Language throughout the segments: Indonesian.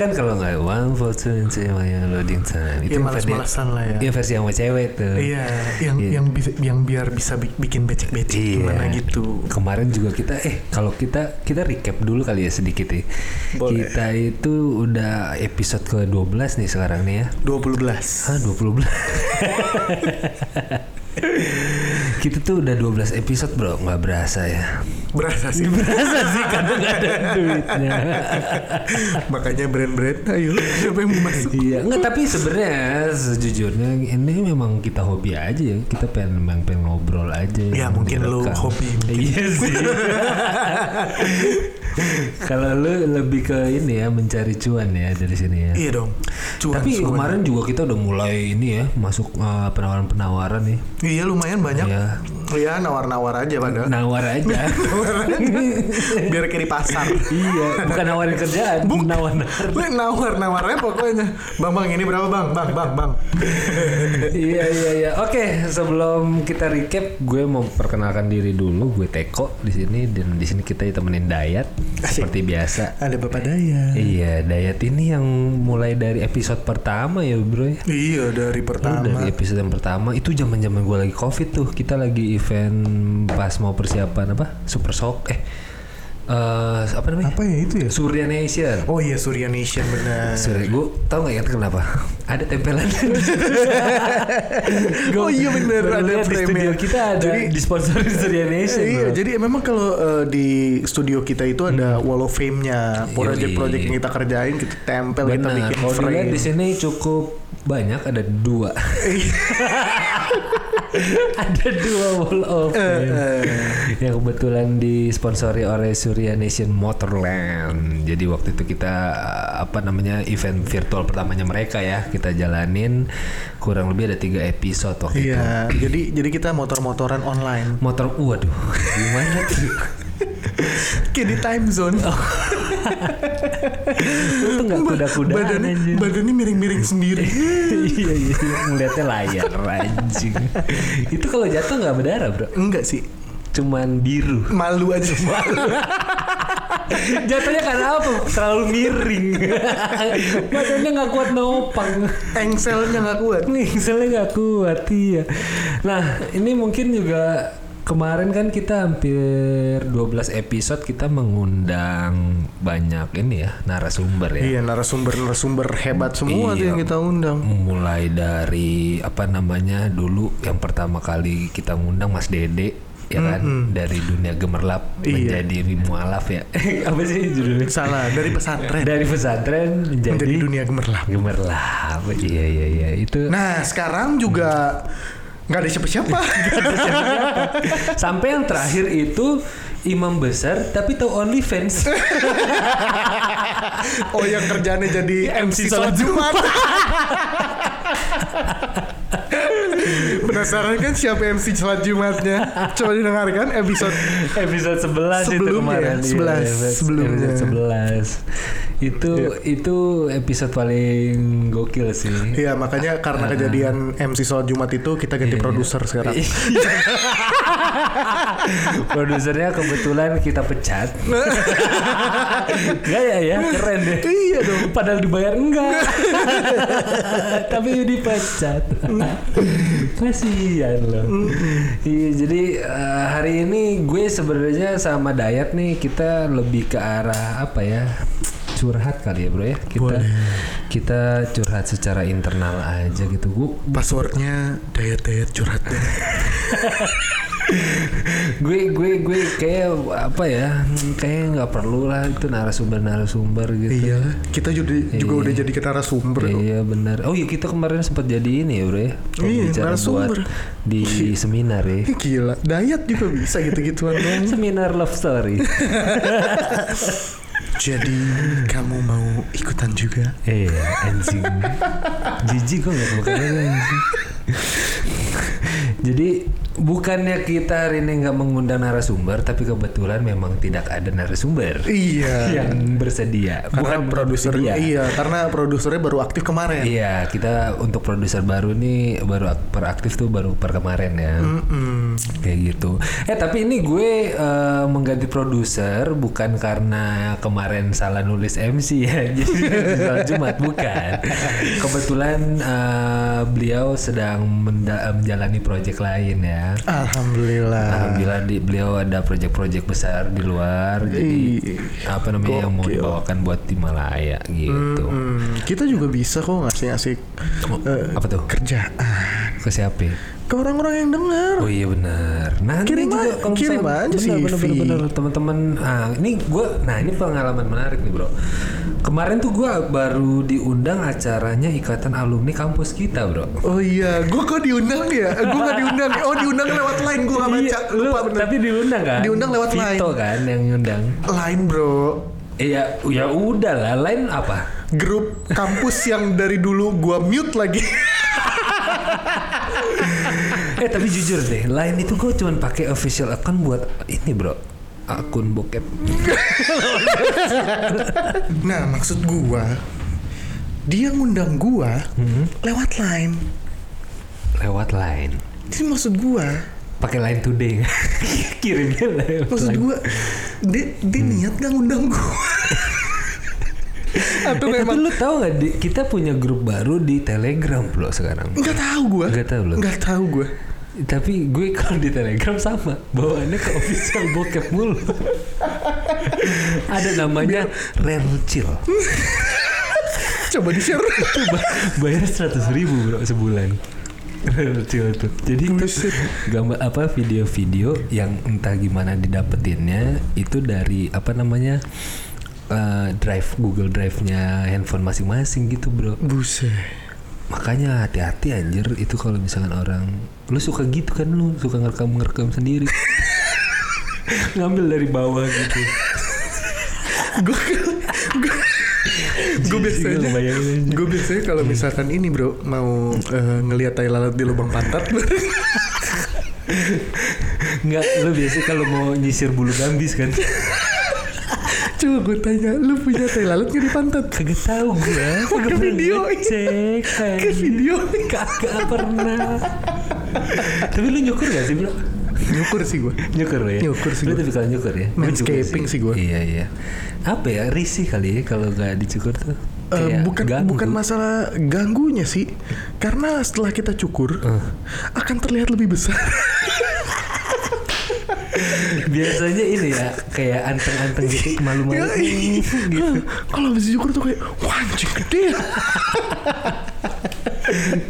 kan kalau nggak one, four, two, and three, Malaya loading time. Iya, yang malas-malasan lah ya. Iya versi yang sama cewek tuh. Iya, yang Iya. yang bisa yang biar bisa bi- bikin becek-becek Iya. gimana gitu. Kemarin juga kita eh kalau kita kita recap dulu kali ya sedikit ya. Boleh. Kita itu udah episode ke-12 nih sekarang nih ya. 20 belas. Hah 20 belas Kita tuh udah 12 episode bro nggak berasa ya Berasa sih. Berasa sih karena nggak ada duitnya Makanya brand-brand ayo siapa yang mau masuk? Iya nggak tapi sebenarnya sejujurnya ini memang kita hobi aja ya Kita pengen memang pengen ngobrol aja Ya, mungkin lu direkam. hobi, mungkin. Iya sih Kalau lu lebih ke ini ya mencari cuan ya dari sini ya Iya dong. Cuan Tapi semuanya. kemarin juga kita udah mulai ini ya masuk uh, penawaran-penawaran nih. Iya lumayan banyak. Iya. Iya nawar-nawar aja pada. Nawar aja. Biar kayak di pasar. iya, bukan nawarin kerjaan, nawar. Lu nawar-nawarnya pokoknya. Bang bang ini berapa bang? Bang bang bang. iya iya iya. Oke, sebelum kita recap, gue mau perkenalkan diri dulu. Gue Teko di sini dan di sini kita ditemenin Dayat seperti biasa. Ada bapak daya. Iya, Dayat ini yang mulai dari episode pertama ya, Bro ya. Iya dari pertama. dari episode yang pertama itu zaman zaman gue lagi covid tuh kita lagi event pas mau persiapan apa super shock eh eh, apa namanya Apa ya itu ya? Surya Nation Oh iya Surya Nation benar. Surya gue tau gak ya kenapa ada tempelan Oh iya bener, Baru ada di studio kita ada Jadi- disponsori Surya Nation Iya, bro. jadi memang kalau eh, di studio kita itu ada wall of fame-nya. Project-project yang kita kerjain kita tempel, kita Benar, bikin kalau frame. di sini cukup banyak ada dua ada dua wall of fame yang kebetulan disponsori oleh Surya Nation Motorland. Jadi waktu itu kita apa namanya event virtual pertamanya mereka ya kita jalanin. Kurang lebih ada tiga episode waktu itu. Iya, jadi jadi kita motor-motoran online. motor waduh gimana tuh Kayak di time zone. itu nggak kuda-kudaan badannya, anjing. badannya miring-miring sendiri. iya iya iya. ngeliatnya layar anjing. Itu kalau jatuh nggak berdarah bro? Enggak sih, cuman biru. Malu aja. jatuhnya karena apa? Terlalu miring. Badannya nggak kuat nopang Engselnya nggak kuat. misalnya nggak kuat iya. Nah ini mungkin juga kemarin kan kita hampir 12 episode kita mengundang banyak ini ya narasumber ya Iya, narasumber-narasumber hebat semua tuh Iya. yang kita undang. mulai dari apa namanya dulu yang pertama kali kita ngundang Mas Dede ya kan dari dunia gemerlap Iya. menjadi mualaf ya apa sih judulnya Salah, dari pesantren dari pesantren menjadi, menjadi dunia gemerlap. gemerlap iya iya iya itu Nah, sekarang juga nggak ada siapa-siapa. sampai yang terakhir itu imam besar tapi tahu OnlyFans oh, yang kerjanya jadi MC sholat Jumat. Penasaran kan siapa MC sholat Jumatnya? Coba didengarkan episode episode 11 itu Sebelumnya kemarin ya, Iya, 11, episode- sebelumnya. Episode 11 itu itu episode paling gokil sih Iya makanya karena kejadian MC sholat Jumat itu kita ganti produser sekarang. Produsernya kebetulan kita pecat. Enggak ya ya, keren deh. Iya dong. Padahal dibayar enggak. Tapi dipecat. Kasihan loh. Iya, jadi eh, hari ini gue sebenarnya sama Dayat nih kita lebih ke arah apa ya? Curhat kali ya bro ya. Kita kita curhat secara internal aja gitu gue Passwordnya dayat-dayat curhat deh. gue gue gue kayak apa ya kayak nggak perlu lah itu narasumber narasumber gitu. Iya, kita juga, juga udah jadi kita narasumber. iya benar. Oh iya kita kemarin sempat jadi ini ya bro ya. Iya, narasumber. di seminar ya. Gila, dayat juga bisa gitu-gituan dong. seminar love story Jadi kamu mau ikutan juga? iya anjing jijik kok nggak bukan anjing Jadi bukannya kita hari ini nggak mengundang narasumber, tapi kebetulan memang tidak ada narasumber Iya. yang bersedia. Karena Bukan produser bersedia. iya, karena produsernya baru aktif kemarin. Iya, kita untuk produser baru nih baru ak- peraktif tuh baru per kemarin ya. Mm-mm. Kayak gitu. Eh tapi ini gue eh, mengganti produser bukan karena kemarin salah nulis MC ya. Jadi salah Jumat bukan. Kebetulan eh, beliau sedang menjalani proyek lain ya. Alhamdulillah. Alhamdulillah di, beliau ada proyek-proyek besar di luar. Jadi Ih, apa namanya yang mau gokil. dibawakan buat di Malaya gitu. Hmm, kita juga bisa kok ngasih-ngasih eh, Apa tuh? kerjaan Ke siapa? Ke orang-orang yang dengar. Oh iya benar. Nah Kirim ini juga aja- kalau kirim aja benar, CV. benar, benar, benar. teman-teman. Ah ini gue, nah ini pengalaman menarik nih bro. Kemarin tuh gue baru diundang acaranya ikatan alumni kampus kita bro. Oh iya, gue kok diundang ya? Gue gak diundang. Oh diundang lewat line, gue gak baca. Iya, lu Lupa bener. tapi diundang kan? Diundang lewat Vito line. kan yang ngundang. Line bro. Iya, ya udah lah. Lain apa? Grup kampus yang dari dulu gue mute lagi. eh tapi jujur deh, lain itu gue cuman pakai official account buat ini bro, akun bokep. nah maksud gue, dia ngundang gue Hmm. lewat line. Lewat line. Jadi maksud gue, Pakai line today. Kirimnya lewat maksud line. gue, dia, dia niat gak ngundang gue. Atau Eh, tapi memang lu tahu nggak di- kita punya grup baru di Telegram bro sekarang. nggak tahu gue. Nggak tahu lu? Nggak tahu gue. Tapi gue kalau di Telegram sama bawaannya ke official bokep mulu. Ada namanya Rare Chill. Coba di share. Itu ba- bayar seratus ribu bro sebulan. Chill tuh. Jadi itu gambar apa video-video yang entah gimana didapetinnya itu dari apa namanya eh, drive Google Drive-nya handphone masing-masing gitu bro. Buset. Makanya hati-hati anjir itu kalau misalkan orang lu suka gitu kan lu suka ngerekam ngerekam sendiri. Ngambil dari bawah gitu. gue gue biasanya Gue biasanya kalau misalkan ini bro mau eh, ngelihat tai lalat di lubang pantat Enggak, lu biasa kalau mau nyisir bulu gambis kan. Coba gue tanya lu punya tai lalat nggak di pantat Kagak tahu gua. Kagak video. cek. ke video Kagak pernah. Tapi lu nyukur gak sih, Bro? nyukur sih gue Nyukur ya? Nyukur sih Lu tipikal nyukur ya? Manscaping sih gua. Iya, iya. Apa ya? Risih kali ya kalau gak dicukur tuh. Eh, Kayak bukan ganggu. bukan masalah ganggunya sih karena setelah kita cukur Eh. akan terlihat lebih besar Biasanya ini ya kayak anteng-anteng gitu malu-malu Ya, iya. gitu. kalau habis cukur tuh kayak wah anjing gede ya."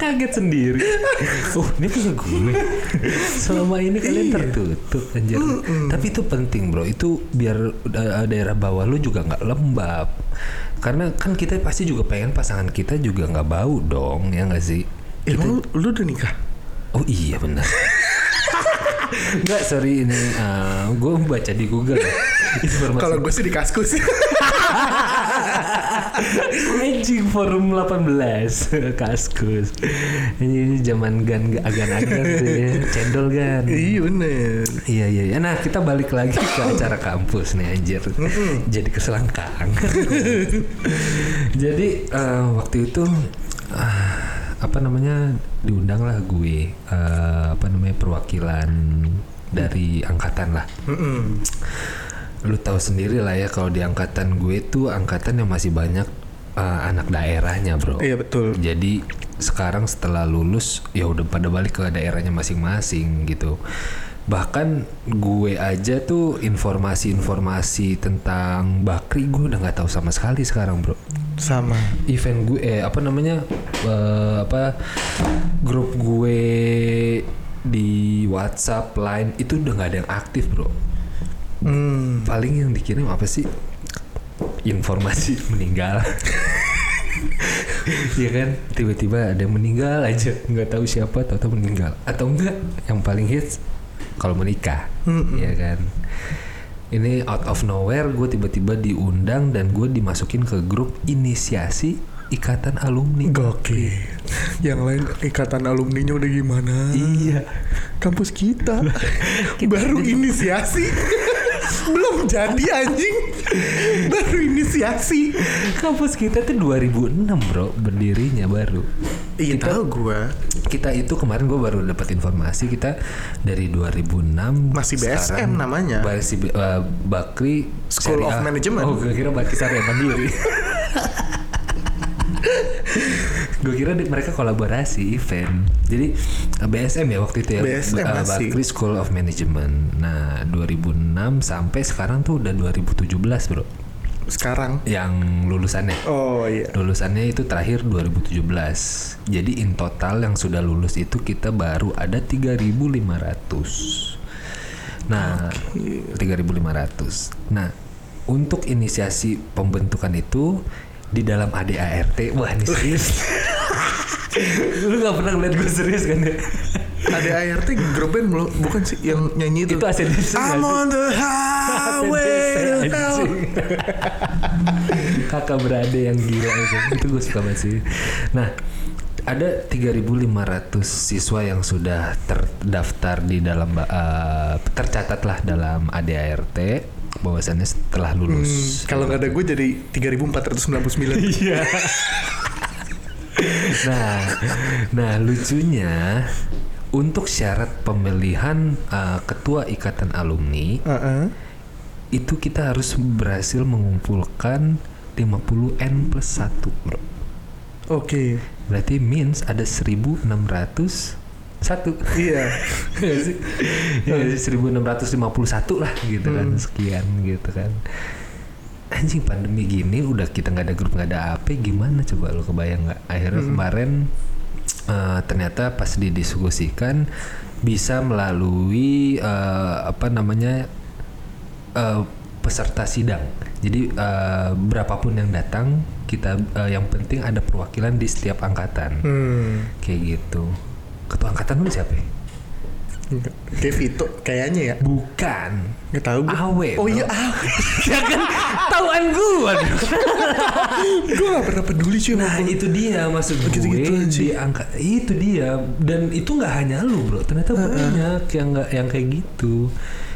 Kaget sendiri. Oh, ini punya gue. Selama ini kalian Iya. tertutup anjir. Tapi itu penting, Bro. Itu biar uh, daerah bawah lu juga nggak lembab. Karena kan kita pasti juga pengen pasangan kita juga nggak bau dong, ya nggak sih? emang lu, lu udah nikah Oh iya benar. Enggak, sorry ini gue baca di Google. Kalau gue sih di kaskus. Anjing forum 18 Kaskus. Ini, ini zaman gan agan-agan tuh ya. Cendol gan. Iya bener. Iya iya iya. Nah kita balik lagi ke acara kampus nih anjir. Jadi keselangkang Jadi eh, waktu itu ah, Apa namanya Diundang lah gue eh, Apa namanya perwakilan Dari angkatan lah. Lu tahu sendiri lah ya kalau di angkatan gue tuh angkatan yang masih banyak uh, anak daerahnya bro. Iya betul. Jadi sekarang setelah lulus ya udah pada balik ke daerahnya masing-masing gitu. Bahkan gue aja tuh informasi-informasi tentang bakri gue udah nggak tahu sama sekali sekarang bro sama event gue eh apa namanya eh, apa grup gue di WhatsApp line itu udah nggak ada yang aktif bro. Hmm. paling yang dikirim apa sih? Informasi meninggal. Iya kan? Tiba-tiba ada yang meninggal aja nggak tahu siapa tahu-tahu meninggal. Atau enggak yang paling hits kalau menikah. Mm-mm. ya kan ini out of nowhere gue tiba-tiba diundang dan gue dimasukin ke grup inisiasi ikatan alumni. Gokil. Yang lain ikatan alumninya udah gimana? Iya. Kampus kita, baru inisiasi. Belum jadi anjing. Baru inisiasi. Kampus kita tuh 2006 bro berdirinya baru. Iya tahu gua. Kita itu kemarin gue baru dapat informasi kita dari 2006 Masih BSM namanya. Masih uh, Bakri School of Syariah. Management. Oh, gue kira Bakri Syariah Mandiri. gue kira di- mereka kolaborasi event. Jadi uh, BSM ya waktu itu ya. BSM uh, masih. Bakri School of Management. Nah, 2006 sampai sekarang tuh udah 2017, Bro. Sekarang. Yang lulusannya. Oh iya. Lulusannya itu terakhir 2017. Jadi in total yang sudah lulus itu kita baru ada 3.500. Nah, 3.500. Nah, untuk inisiasi pembentukan itu di dalam ADART, wah ini serius. Lu gak pernah ngeliat gue serius kan ya? Ada ART grup band belum? Bukan sih yang nyanyi itu. Itu ACDC I'm on the highway to hell. Kakak berade yang gila itu. Itu gue suka banget sih. Nah, ada 3.500 siswa yang sudah terdaftar di dalam eh, tercatat lah dalam ADART bahwasannya setelah Hmm, lulus. kalau nggak ada gue jadi 3499. Iya. nah, nah lucunya untuk syarat pemilihan eh, ketua ikatan alumni Heeh. itu kita harus berhasil mengumpulkan 50 n plus 1 bro. Oke. Berarti means ada 1600 satu. Iya. Iya sih. Iya sih, 1651 lah gitu kan sekian gitu kan. Anjing pandemi gini udah kita nggak ada grup nggak ada apa gimana coba lo kebayang nggak? Akhirnya kemarin eh, ternyata pas didiskusikan bisa melalui eh, apa namanya eh, peserta sidang. Jadi eh, berapapun yang datang kita eh, yang penting ada perwakilan di setiap angkatan Hmm. kayak gitu. Ketua angkatan lu siapa? ya? Kayak Vito kayaknya ya. Bukan. Nggak tahu gue. Awe. Oh bro. iya Awe. ya kan tauan gua. gue gak pernah peduli cuy Nah itu dia maksud gue Gitu-gitu aja. di angka itu dia dan itu nggak hanya lu bro ternyata banyak yang nggak yang kayak gitu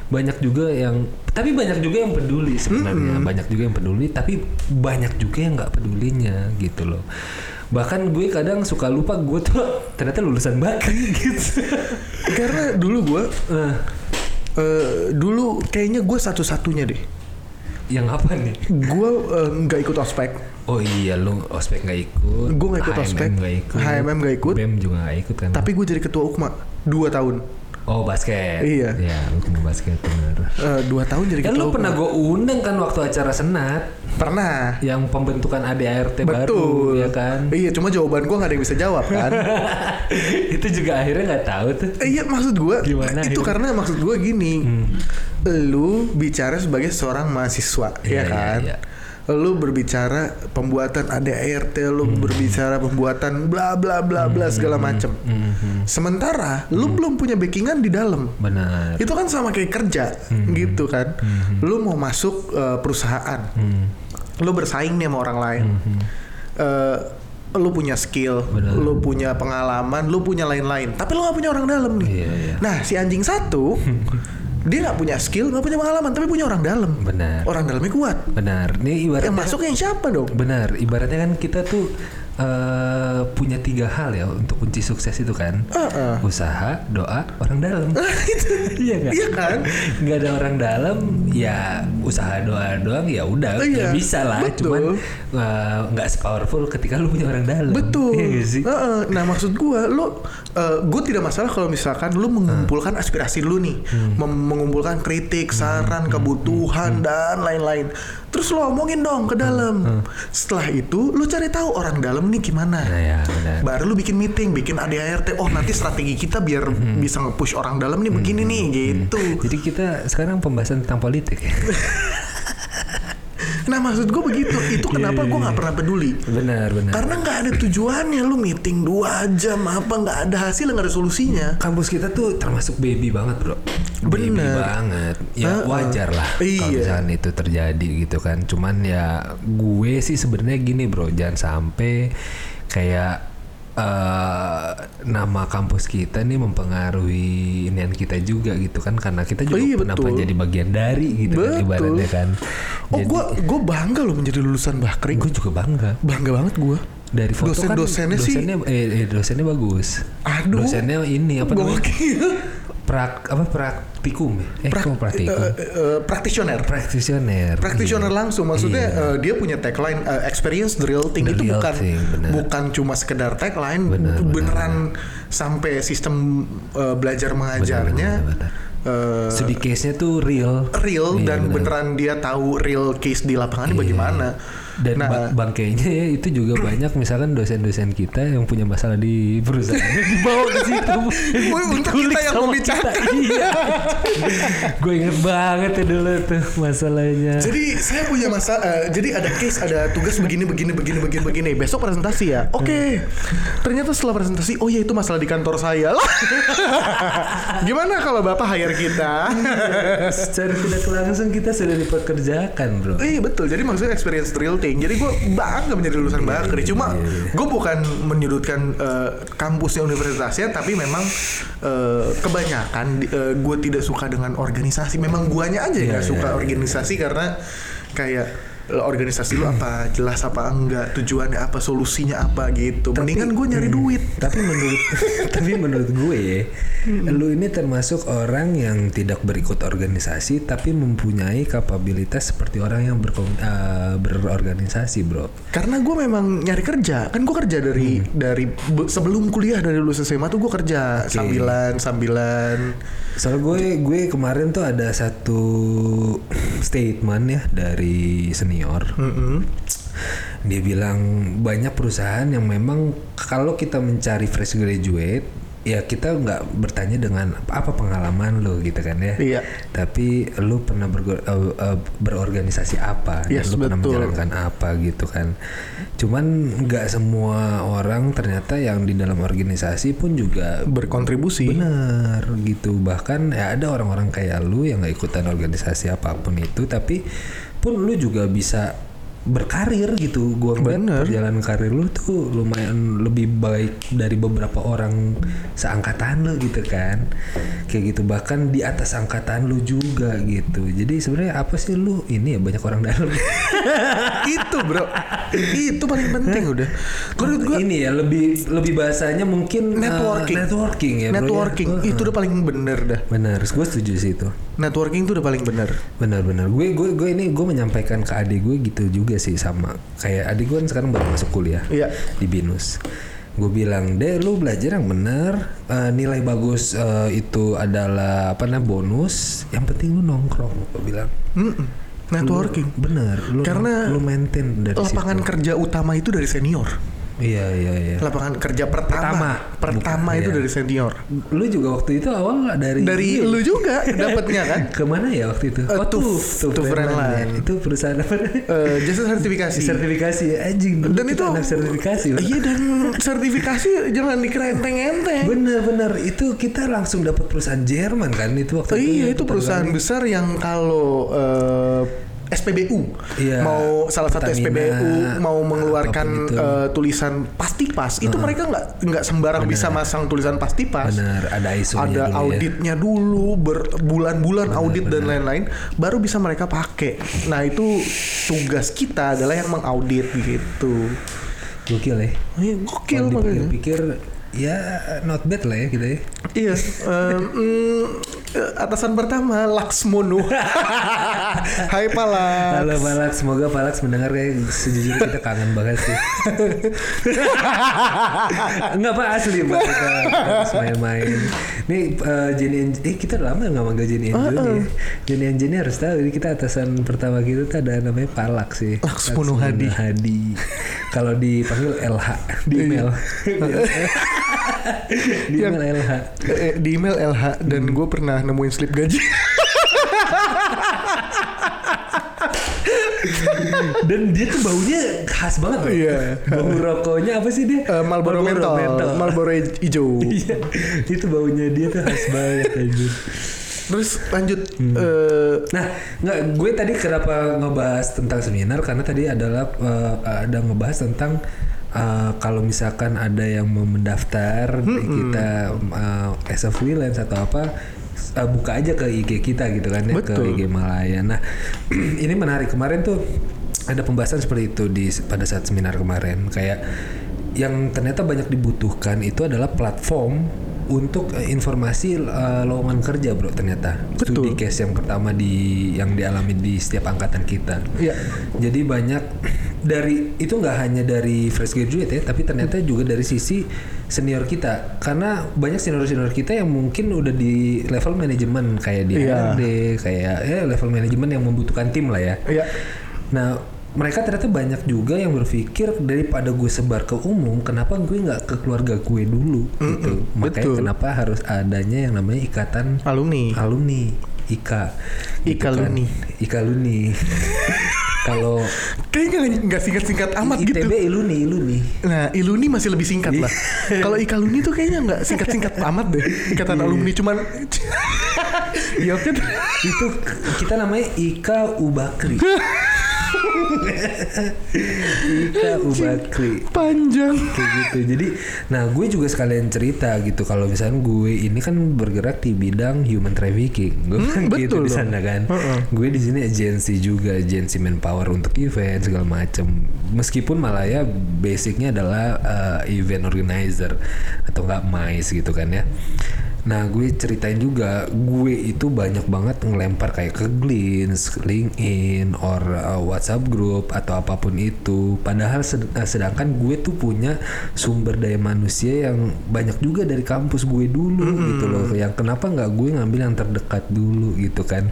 banyak juga yang tapi banyak juga yang peduli sebenarnya banyak juga yang peduli tapi banyak juga yang nggak pedulinya gitu loh bahkan gue kadang suka lupa gue tuh ternyata lulusan bakri gitu Karena dulu gue Eh, eh, dulu kayaknya gue satu-satunya deh. yang apa nih Gue eh, nggak ikut ospek. Oh iya lu ospek nggak ikut Gua nggak ikut HMM ospek. nggak ikut HMM nggak ikut. BEM juga nggak ikut kan Tapi gue jadi ketua UKMA dua tahun. Oh basket Iya. Ya lu mau basket bener Eh, dua tahun jadi Kan lu pernah gue undang kan waktu acara senat Pernah. Yang pembentukan ADART baru Betul. ya kan Iya, cuma jawaban gue gak ada yang bisa jawab kan. Itu juga akhirnya nggak tahu tuh Eh, iya, maksud gue Gimana itu akhirnya? karena maksud gue gini. Hmm. Lu bicara sebagai seorang mahasiswa, Iya, ya kan? iya, iya. Lu berbicara pembuatan ADART, lu Hmm. berbicara pembuatan bla bla bla bla segala macem. Mhm. Sementara lu Hmm. belum punya backingan di dalam. Benar Itu kan sama kayak kerja Hmm. gitu kan. Lu mau masuk eh, perusahaan. Hmm. Lu bersaing nih sama orang lain. Mhm. Eh, lu punya skill, Benar. lu punya pengalaman, lu punya lain-lain. Tapi lu gak punya orang dalam nih. Iya, iya. Nah, si anjing satu, dia nggak punya skill, nggak punya pengalaman, tapi punya orang dalam. Benar Orang dalamnya kuat. Benar Ini ibaratnya Yang masuk yang siapa dong? Benar, ibaratnya kan kita tuh eh, punya tiga hal ya untuk kunci sukses itu kan. Heeh. Usaha, doa, orang dalam. iya nggak? Iya kan? Nggak ada orang dalam, ya usaha doa doang ya udah, Iya, ya bisa lah. betul. Cuman eh, nggak sepowerful ketika lu punya orang dalam. Betul. Iya sih? Heeh. Nah maksud gua, lu, gue tidak masalah kalau misalkan lu mengumpulkan aspirasi lu nih, Hmm. Mengumpulkan kritik, saran, kebutuhan Hmm. dan lain-lain. Terus lu omongin dong ke dalam. Setelah itu, lu cari tahu orang dalam nih gimana. Nah ya benar. Baru lu bikin meeting, bikin ADART. Oh nanti strategi kita biar Hmm. bisa nge-push orang dalam nih begini nih gitu. Jadi kita sekarang pembahasan tentang politik ya. Nah maksud gue begitu. Itu kenapa gue nggak pernah peduli. Benar, benar. Karena nggak ada tujuannya lu meeting dua jam apa nggak ada hasil nggak ada solusinya. kampus kita tuh termasuk baby banget bro baby Bener. banget ya Heeh. wajar lah kalau Iya. misalkan itu terjadi gitu kan cuman ya gue sih sebenarnya gini bro jangan sampai kayak eh nama kampus kita nih mempengaruhi inian kita juga gitu kan karena kita juga Oh iya, pernah betul. jadi bagian dari gitu kan Betul. ibaratnya kan Oh gue gue bangga loh menjadi lulusan Bakri. gue juga bangga Bangga banget gue. dari foto kan Dosen-dosennya sih- dosennya eh, eh, dosennya bagus Aduh. dosennya ini apa namanya. Prak apa praktikum ya eh Prak- praktikum eh, eh, praktisioner. praktisioner Praktisioner Iya. langsung maksudnya Iya. eh, dia punya tagline eh, experience the real thing The itu real bukan thing, benar. bukan cuma sekedar tagline benar. beneran sampai sistem eh, belajar mengajarnya benar, eh, studi case-nya tuh real real Iya, dan benar. beneran dia tahu real case di lapangan Iya. bagaimana. Dan nah, ba- bangkainya ya itu juga banyak misalkan dosen-dosen kita yang punya masalah di perusahaan dibawa ke situ Untuk kita yang membicarakan. iya gue inget banget ya dulu tuh masalahnya Jadi saya punya masa, eh, jadi ada case, ada tugas begini, begini, begini, begini, begini. Besok presentasi ya. Oke. Ternyata setelah presentasi, oh ya itu masalah di kantor saya lah. Gimana kalau bapak hire kita? secara tidak langsung kita sudah dipekerjakan bro Iya betul. Jadi maksudnya experience real thing. Jadi gue bangga menjadi lulusan Bakri. Cuma gue bukan menyudutkan eh, kampusnya universitasnya, tapi memang eh, kebanyakan gue tidak suka dengan organisasi. Memang guanya aja Iya, nggak suka iya, iya. organisasi karena kayak eh, organisasi lu apa? Jelas apa enggak? Tujuannya apa? Solusinya apa gitu? Mendingan gue nyari duit. Tapi menurut tapi menurut gue ya lu ini termasuk orang yang tidak berikut organisasi tapi mempunyai kapabilitas seperti orang yang berkom- eh, berorganisasi bro. Karena gue memang nyari kerja. Kan gue kerja dari Hmm. dari be- sebelum kuliah dari lulus SMA tuh gue kerja sambilan sambilan. Soal gue gue kemarin tuh ada satu statement ya dari senior Mm-mm. dia bilang banyak perusahaan yang memang kalau kita mencari fresh graduate ya kita nggak bertanya dengan apa pengalaman lo gitu kan ya. Iya. tapi lu pernah bergo- eh, eh, berorganisasi apa? Yes, dan lu pernah menjalankan apa? Gitu kan. Cuman nggak semua orang ternyata yang di dalam organisasi pun juga berkontribusi. Benar gitu. Bahkan ya ada orang-orang kayak lu yang nggak ikutan organisasi apa pun itu tapi pun lu juga bisa berkarir gitu. Ngeliat Bener. perjalanan karir lu tuh lumayan lebih baik dari beberapa orang seangkatan lu gitu kan. Kayak gitu. Bahkan di atas angkatan lu juga gitu. Jadi sebenarnya apa sih lu? Ini ya banyak orang dalam. Itu bro. Itu paling penting udah. Menurut gue ini ya lebih lebih bahasanya mungkin eh, Networking. networking ya bro, ya. networking. Itu udah paling bener dah. Benar gue setuju sih itu. Networking itu udah paling bener. Benar-benar. Gue gue gue ini gue menyampaikan ke adik gue gitu juga sih sama kayak adik gue kan sekarang baru masuk kuliah Iya. di binus. Gue bilang deh lu belajar yang benar Eh, nilai bagus eh, itu adalah apa namanya bonus. Yang penting lu nongkrong. Gue bilang. Mm-mm. networking Lu- bener. Lu Karena lu maintain dari lapangan situ. kerja utama itu dari senior Iya iya iya. lapangan kerja pertama Pertama. pertama Bukan, itu iya. dari senior Lu juga waktu itu awal dari dari ini. lu juga dapatnya kan Ke mana ya waktu itu? Eh, Tuf- Tuf Friendline. ya. Itu perusahaan apa? namanya? Eh, jasa sertifikasi sertifikasi anjing dan itu anak sertifikasi Bro. iya dan sertifikasi jangan dikira enteng-enteng bener-bener itu kita langsung dapat perusahaan Jerman kan itu waktu Oh, iya ya, itu perusahaan besar yang kalau eh, SPBU Iya, mau salah satu Pertamina, SPBU mau mengeluarkan eh, tulisan pasti pas itu mereka nggak nggak sembarang bisa masang tulisan pasti pas bener ada ISO ada auditnya dulu berbulan-bulan audit dan lain-lain baru bisa mereka pakai. Nah itu tugas kita adalah yang mengaudit gitu. Gokil ya. Eh, gokil makanya. dipikir-pikir ya not bad lah ya kita ya. Iya, em, mm, eh, atasan pertama Laksmono. Hai Pala. Halo Palak, semoga Palak mendengar kayak sejujurnya kita kangen banget sih. Enggak pak asli pak kita harus main-main. Nih eh, Jenny Ang- eh kita udah lama nggak manggil Jenny Anjani ya. Jenny Anjani harus tahu ini kita atasan pertama kita tuh ada namanya Palak sih. Laksmono Hadi. Hadi. Kalau dipanggil LH di email. di Yang- email LH. Eh, di email LH dan gue pernah nemuin slip gaji. Dan dia tuh baunya khas banget loh. Iya. Bau rokoknya apa sih dia? Eh, Marlboro mentol, Marlboro hijau. Iya, itu baunya dia tuh khas banget anjir. Terus lanjut Hmm. eh, Nah, nggak gue tadi kenapa ngebahas tentang seminar karena tadi adalah eh, ada ngebahas tentang eh, kalau misalkan ada yang mau mendaftar kita eh, as a freelance atau apa eh, buka aja ke IG kita gitu kan ya Betul. ke IG Malaya. Nah, ini menarik kemarin tuh ada pembahasan seperti itu di pada saat seminar kemarin kayak yang ternyata banyak dibutuhkan itu adalah platform untuk eh, informasi eh, lowongan kerja bro ternyata studi Betul. case yang pertama di yang dialami di setiap angkatan kita Iya. jadi banyak dari itu nggak hanya dari fresh graduate ya tapi ternyata juga dari sisi senior kita karena banyak senior senior kita yang mungkin udah di level manajemen kayak di Iya. HRD kayak ya level manajemen yang membutuhkan tim lah ya Iya. Nah, mereka ternyata banyak juga yang berpikir daripada gue sebar ke umum, kenapa gue nggak ke keluarga gue dulu gitu. Makanya betul. kenapa harus adanya yang namanya ikatan alumni. alumni IKA. gitu Ikaluni. kan. Ikaluni. Kalau Kayaknya nggak- singkat-singkat amat ITB gitu. Iluni, Iluni. Nah, Iluni masih lebih singkat lah. Kalau Ikaluni tuh kayaknya nggak singkat-singkat amat deh. Ikatan alumni cuman Iya kan? Itu kita namanya Ika Ubakri. Ika Ubakri. Panjang. kayak gitu. Jadi nah gue juga sekalian cerita gitu. Kalau misalnya gue ini kan bergerak di bidang human trafficking. Gue Hmm, kan gitu di sana kan. Heeh. gue di sini agensi juga agensi manpower untuk event segala macem. Meskipun malah ya basicnya adalah uh, event organizer atau enggak mais gitu kan ya Nah gue ceritain juga gue itu banyak banget ngelempar kayak ke Glints, LinkedIn, or uh, WhatsApp group atau apa pun itu. Padahal sed- uh, sedangkan gue tuh punya sumber daya manusia yang banyak juga dari kampus gue dulu gitu loh. Yang kenapa nggak gue ngambil yang terdekat dulu gitu kan?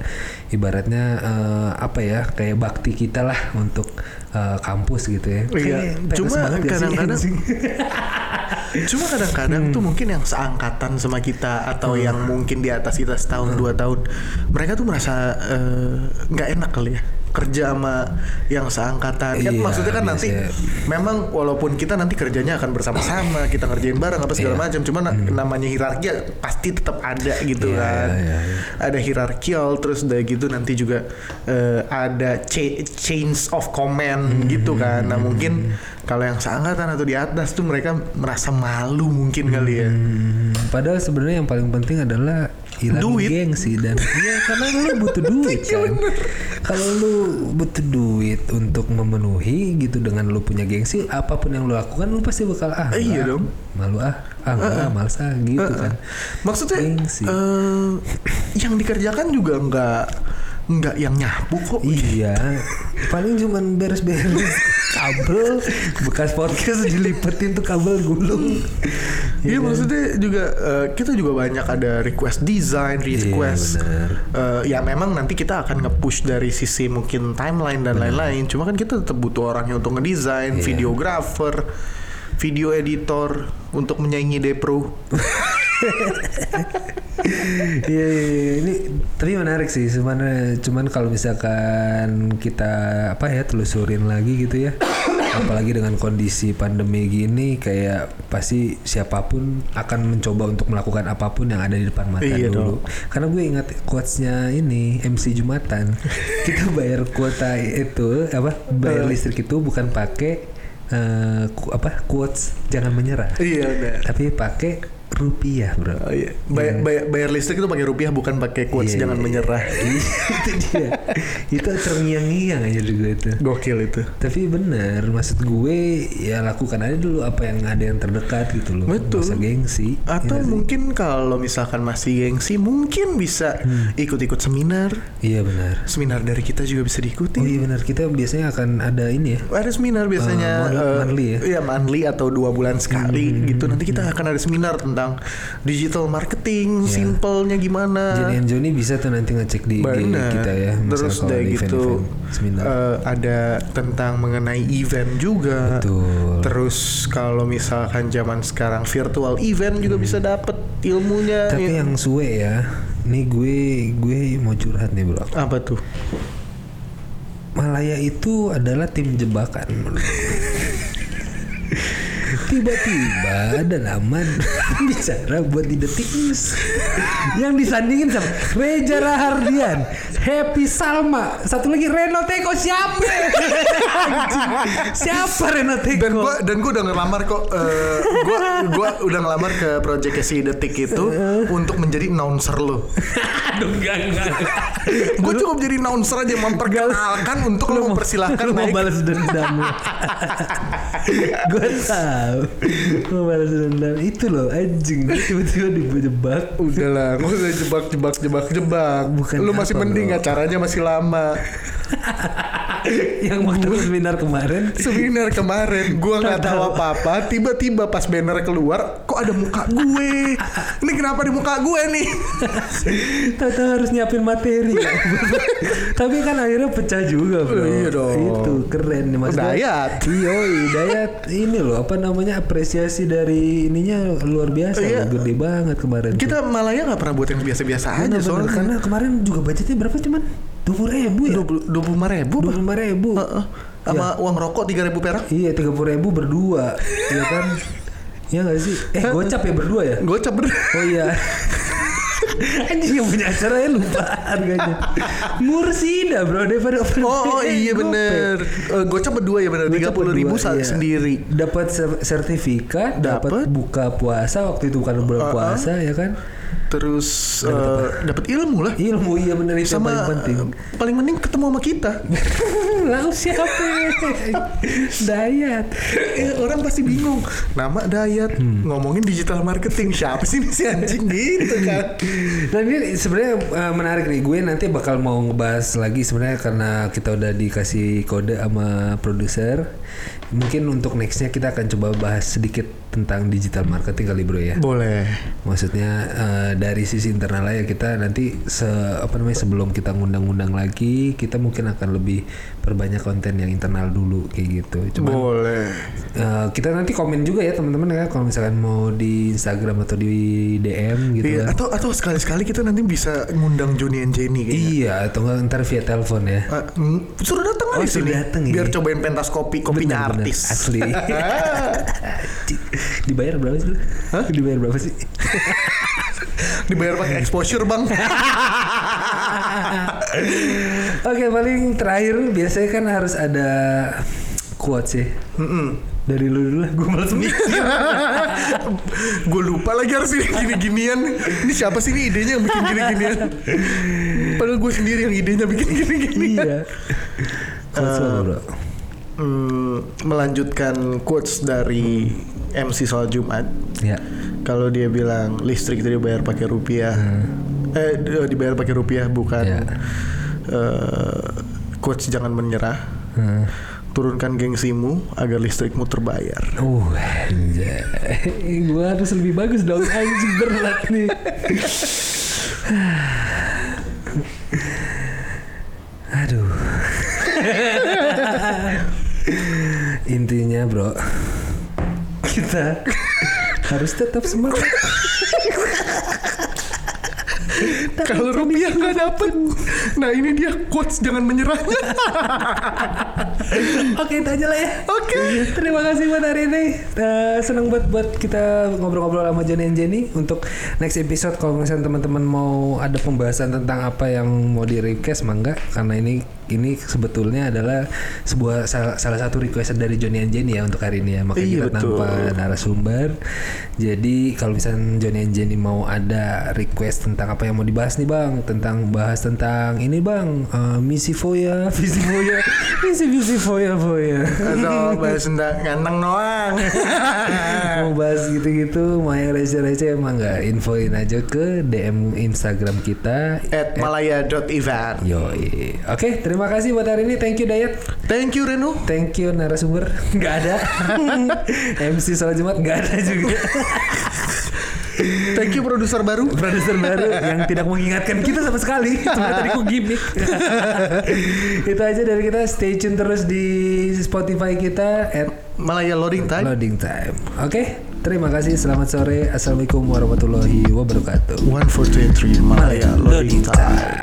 Ibaratnya uh, apa ya kayak bakti kita lah untuk uh, kampus gitu ya. Iya. Cuma sih, kadang-kadang-? Cuma kadang-kadang tuh mungkin yang seangkatan sama kita atau Hmm. yang mungkin di atas kita setahun dua tahun, mereka tuh merasa eh, nggak enak kali ya kerja sama yang seangkatan. Kan Iya, maksudnya kan nanti biasanya. memang walaupun kita nanti kerjanya akan bersama-sama, kita ngerjain bareng apa segala Iya. macam, cuman namanya hierarki ya pasti tetap ada gitu Iya, kan. iya, iya. Ada hierarkial terus udah gitu nanti juga eh, ada cha- change of command gitu kan. Nah, mungkin kalau yang seangkatan atau di atas tuh mereka merasa malu mungkin kali ya. Hmm, padahal sebenarnya yang paling penting adalah hilangin Duit. gengsi dan iya karena lu butuh duit kan. Kalau lu butuh duit untuk memenuhi gitu dengan lu punya gengsi, apa pun yang lu lakukan lu pasti bakal ah. Iya enggak, dong. Malu ah, ah enggak, males ah gitu kan. Maksudnya Gengsi. eh, yang dikerjakan juga nggak nggak yang nyapu kok. Iya, paling cuman beres-beres kabel bekas podcast dilipetin tuh kabel gulung. Iya maksudnya juga eh, kita juga banyak ada request design, request. benar. eh, ya memang nanti kita akan nge-push dari sisi mungkin timeline dan lain-lain. Cuma kan kita tetap butuh orangnya untuk ngedesain, Iya. videographer, video editor untuk menyaingi Depro. Iya, iya, iya. ini tapi menarik sih sebenarnya. Cuman kalau misalkan kita apa ya telusurin lagi gitu ya. Apalagi dengan kondisi pandemi gini kayak pasti siapa pun akan mencoba untuk melakukan apa pun yang ada di depan mata Iya dulu. karena gue ingat quotesnya ini MC Jumatan. Kita bayar kuota itu apa bayar listrik itu bukan pakai eh, ku- apa quotes jangan menyerah Iya benar. tapi pakai rupiah bro Oh, iya. Bayar, bayar, bayar listrik itu pakai rupiah bukan pakai quotes Iya, jangan iya. menyerah. itu dia itu terngiang-ngiang aja juga itu Gokil itu. tapi bener maksud gue ya lakukan aja dulu apa yang ada yang terdekat gitu loh Betul. Usah gengsi Atau Iya sih? mungkin kalau misalkan masih gengsi mungkin bisa Hmm. ikut-ikut seminar. iya benar Seminar dari kita juga bisa diikuti. oh iya benar kita biasanya akan ada ini ya Ada seminar Uh, biasanya mon- eh, monthly ya? Hmm, Iya monthly atau dua bulan sekali gitu. Nanti kita akan ada seminar tentang digital marketing, Iya. simpelnya gimana. Jadi Joni bisa tuh nanti ngecek di IG Benar. kita ya Terus udah gitu event-event seminar eh, ada tentang mengenai event juga. Betul. Terus kalau misalkan zaman sekarang virtual event juga bisa dapet ilmunya. Hmm. tapi Ya. yang suwe ya nih gue gue mau curhat nih bro apa tuh? Malaya itu adalah tim jebakan. menurut. Tiba-tiba ada laman bicara buat di detik news yang disandingin sama Reza Rahardian, Happy Salma, satu lagi Reno Teko siapa? Anjing. siapa Reno Teko? dan gua dan gua udah ngelamar kok eh, gua gua udah ngelamar ke project si detik itu untuk menjadi announcer lo Aduh enggak enggak. gue cukup jadi announcer aja memperkenalkan untuk lo mempersilahkan lu mau balas dendam gue tahu mau balas dendam. Itu loh anjing. Tiba-tiba dijebak. Udahlah nggak usah jebak jebak jebak jebak Bukan lu masih mending bro. acaranya masih lama yang waktu seminar kemarin. Seminar kemarin gua nggak tahu apa apa tiba-tiba pas banner keluar kok ada muka gue? Ini kenapa di muka gue nih? Tahu-tahu harus nyiapin materi. Tapi kan akhirnya pecah juga bro. Iya dong. Itu keren nih mas Dayat. Iya Dayat. Ini loh apa namanya Apresiasi dari ininya luar biasa Iya. Gede banget kemarin kita Malaya nggak pernah buat yang biasa-biasa aja soalnya. Karena kemarin juga budgetnya berapa cuman 20 ribu ya? Dua puluh dua puluh lima ribu Dua puluh lima ribu. Heeh. sama uang rokok tiga ribu perak? Iya tiga puluh ribu berdua Iya kan? Iya gak sih? Eh gocap ya berdua ya? Gocap bener Oh iya. Anjing yang punya acara ya lupa harganya. Mursida bro daripada open Oh, oh Eh, iya bener. Eh, Gocap berdua ya bener. Tiga puluh ribu berdua, iya. sendiri. Dapat ser- sertifikat, dapat buka puasa waktu itu bukan bulan Uh-uh. puasa ya kan. Terus dapat ilmu lah Ilmu iya bener itu yang sama paling penting. eh, paling penting ketemu sama kita Lalu siapa? Dayat. Eh, orang pasti bingung nama Dayat Hmm. ngomongin digital marketing siapa sih si anjing gitu kan Dan ini sebenarnya uh, menarik nih. Gue nanti bakal mau ngebahas lagi sebenarnya karena kita udah dikasih kode sama produser. Mungkin untuk nextnya kita akan coba bahas sedikit tentang digital marketing kali bro ya. boleh Maksudnya eh, dari sisi internal ya kita nanti se apa namanya sebelum kita ngundang-undang lagi kita mungkin akan lebih perbanyak konten yang internal dulu kayak gitu. Cuma boleh eh, kita nanti komen juga ya teman-teman ya kalau misalkan mau di Instagram atau di DM gitu Iya, kan. atau atau sekali-sekali kita nanti bisa ngundang Joni and Jenny kayaknya. Iya atau enggak ntar via telepon ya. Mm, suruh datang Oh, aja suruh sini datang, biar iya. cobain pentas kopi kopinya Bener-bener, artis Asli. Dibayar berapa sih? lu? Dibayar berapa sih? dibayar pakai exposure bang Oke paling terakhir biasanya kan harus ada quotes sih. Mm-mm. Dari lu dulu lah, gue males mikir. gue lupa lagi harus ini gini-ginian ini siapa sih ini idenya yang bikin gini-ginian padahal gue sendiri yang idenya bikin gini-ginian iya. Quotes lo, bro. Hmm, melanjutkan quotes dari MC soal Jumat Ya. kalau dia bilang listrik itu dibayar pakai rupiah eh di- dibayar pakai rupiah bukan Ya. eh, quotes jangan menyerah Hmm. turunkan gengsimu agar listrikmu terbayar Uh, anjay. gue harus lebih bagus dong anjing berat nih. Aduh. Intinya bro, kita harus tetap semangat. kalau rupiah nggak dapet nah ini dia quotes jangan menyerahnya Oke itu aja lah ya. Oke. Terima kasih buat hari ini. Eh, senang buat buat kita ngobrol-ngobrol sama Johnny and Jenny. Untuk next episode kalau misalnya teman-teman mau ada pembahasan tentang apa yang mau di request mangga karena ini ini sebetulnya adalah sebuah salah, salah satu request dari Johnny and Jenny ya untuk hari ini ya. Makanya Iya, kita betul. tanpa narasumber. Jadi kalau misalnya Johnny and Jenny mau ada request tentang apa yang mau dibahas nih bang, tentang bahas tentang ini bang, eh, misi foya, visi foya, misi visi foya foya. atau bahas tentang ganteng doang mau bahas gitu-gitu mau yang receh-receh emang nggak infoin aja ke DM Instagram kita at malaya.event Yoi. Oke, terima kasih buat hari ini. Thank you Dayat. thank you Reno Thank you narasumber. Nggak ada. MC soal Jumat nggak ada juga. thank you produser baru Produser baru yang tidak mengingatkan kita sama sekali. Sebenarnya tadi ku gimmick. Itu aja dari kita. Stay tune terus di Spotify kita at Malaya loading time Loading Time. Oke, terima kasih. Selamat sore. Assalamualaikum warahmatullahi wabarakatuh. One four three three Malaya loading time.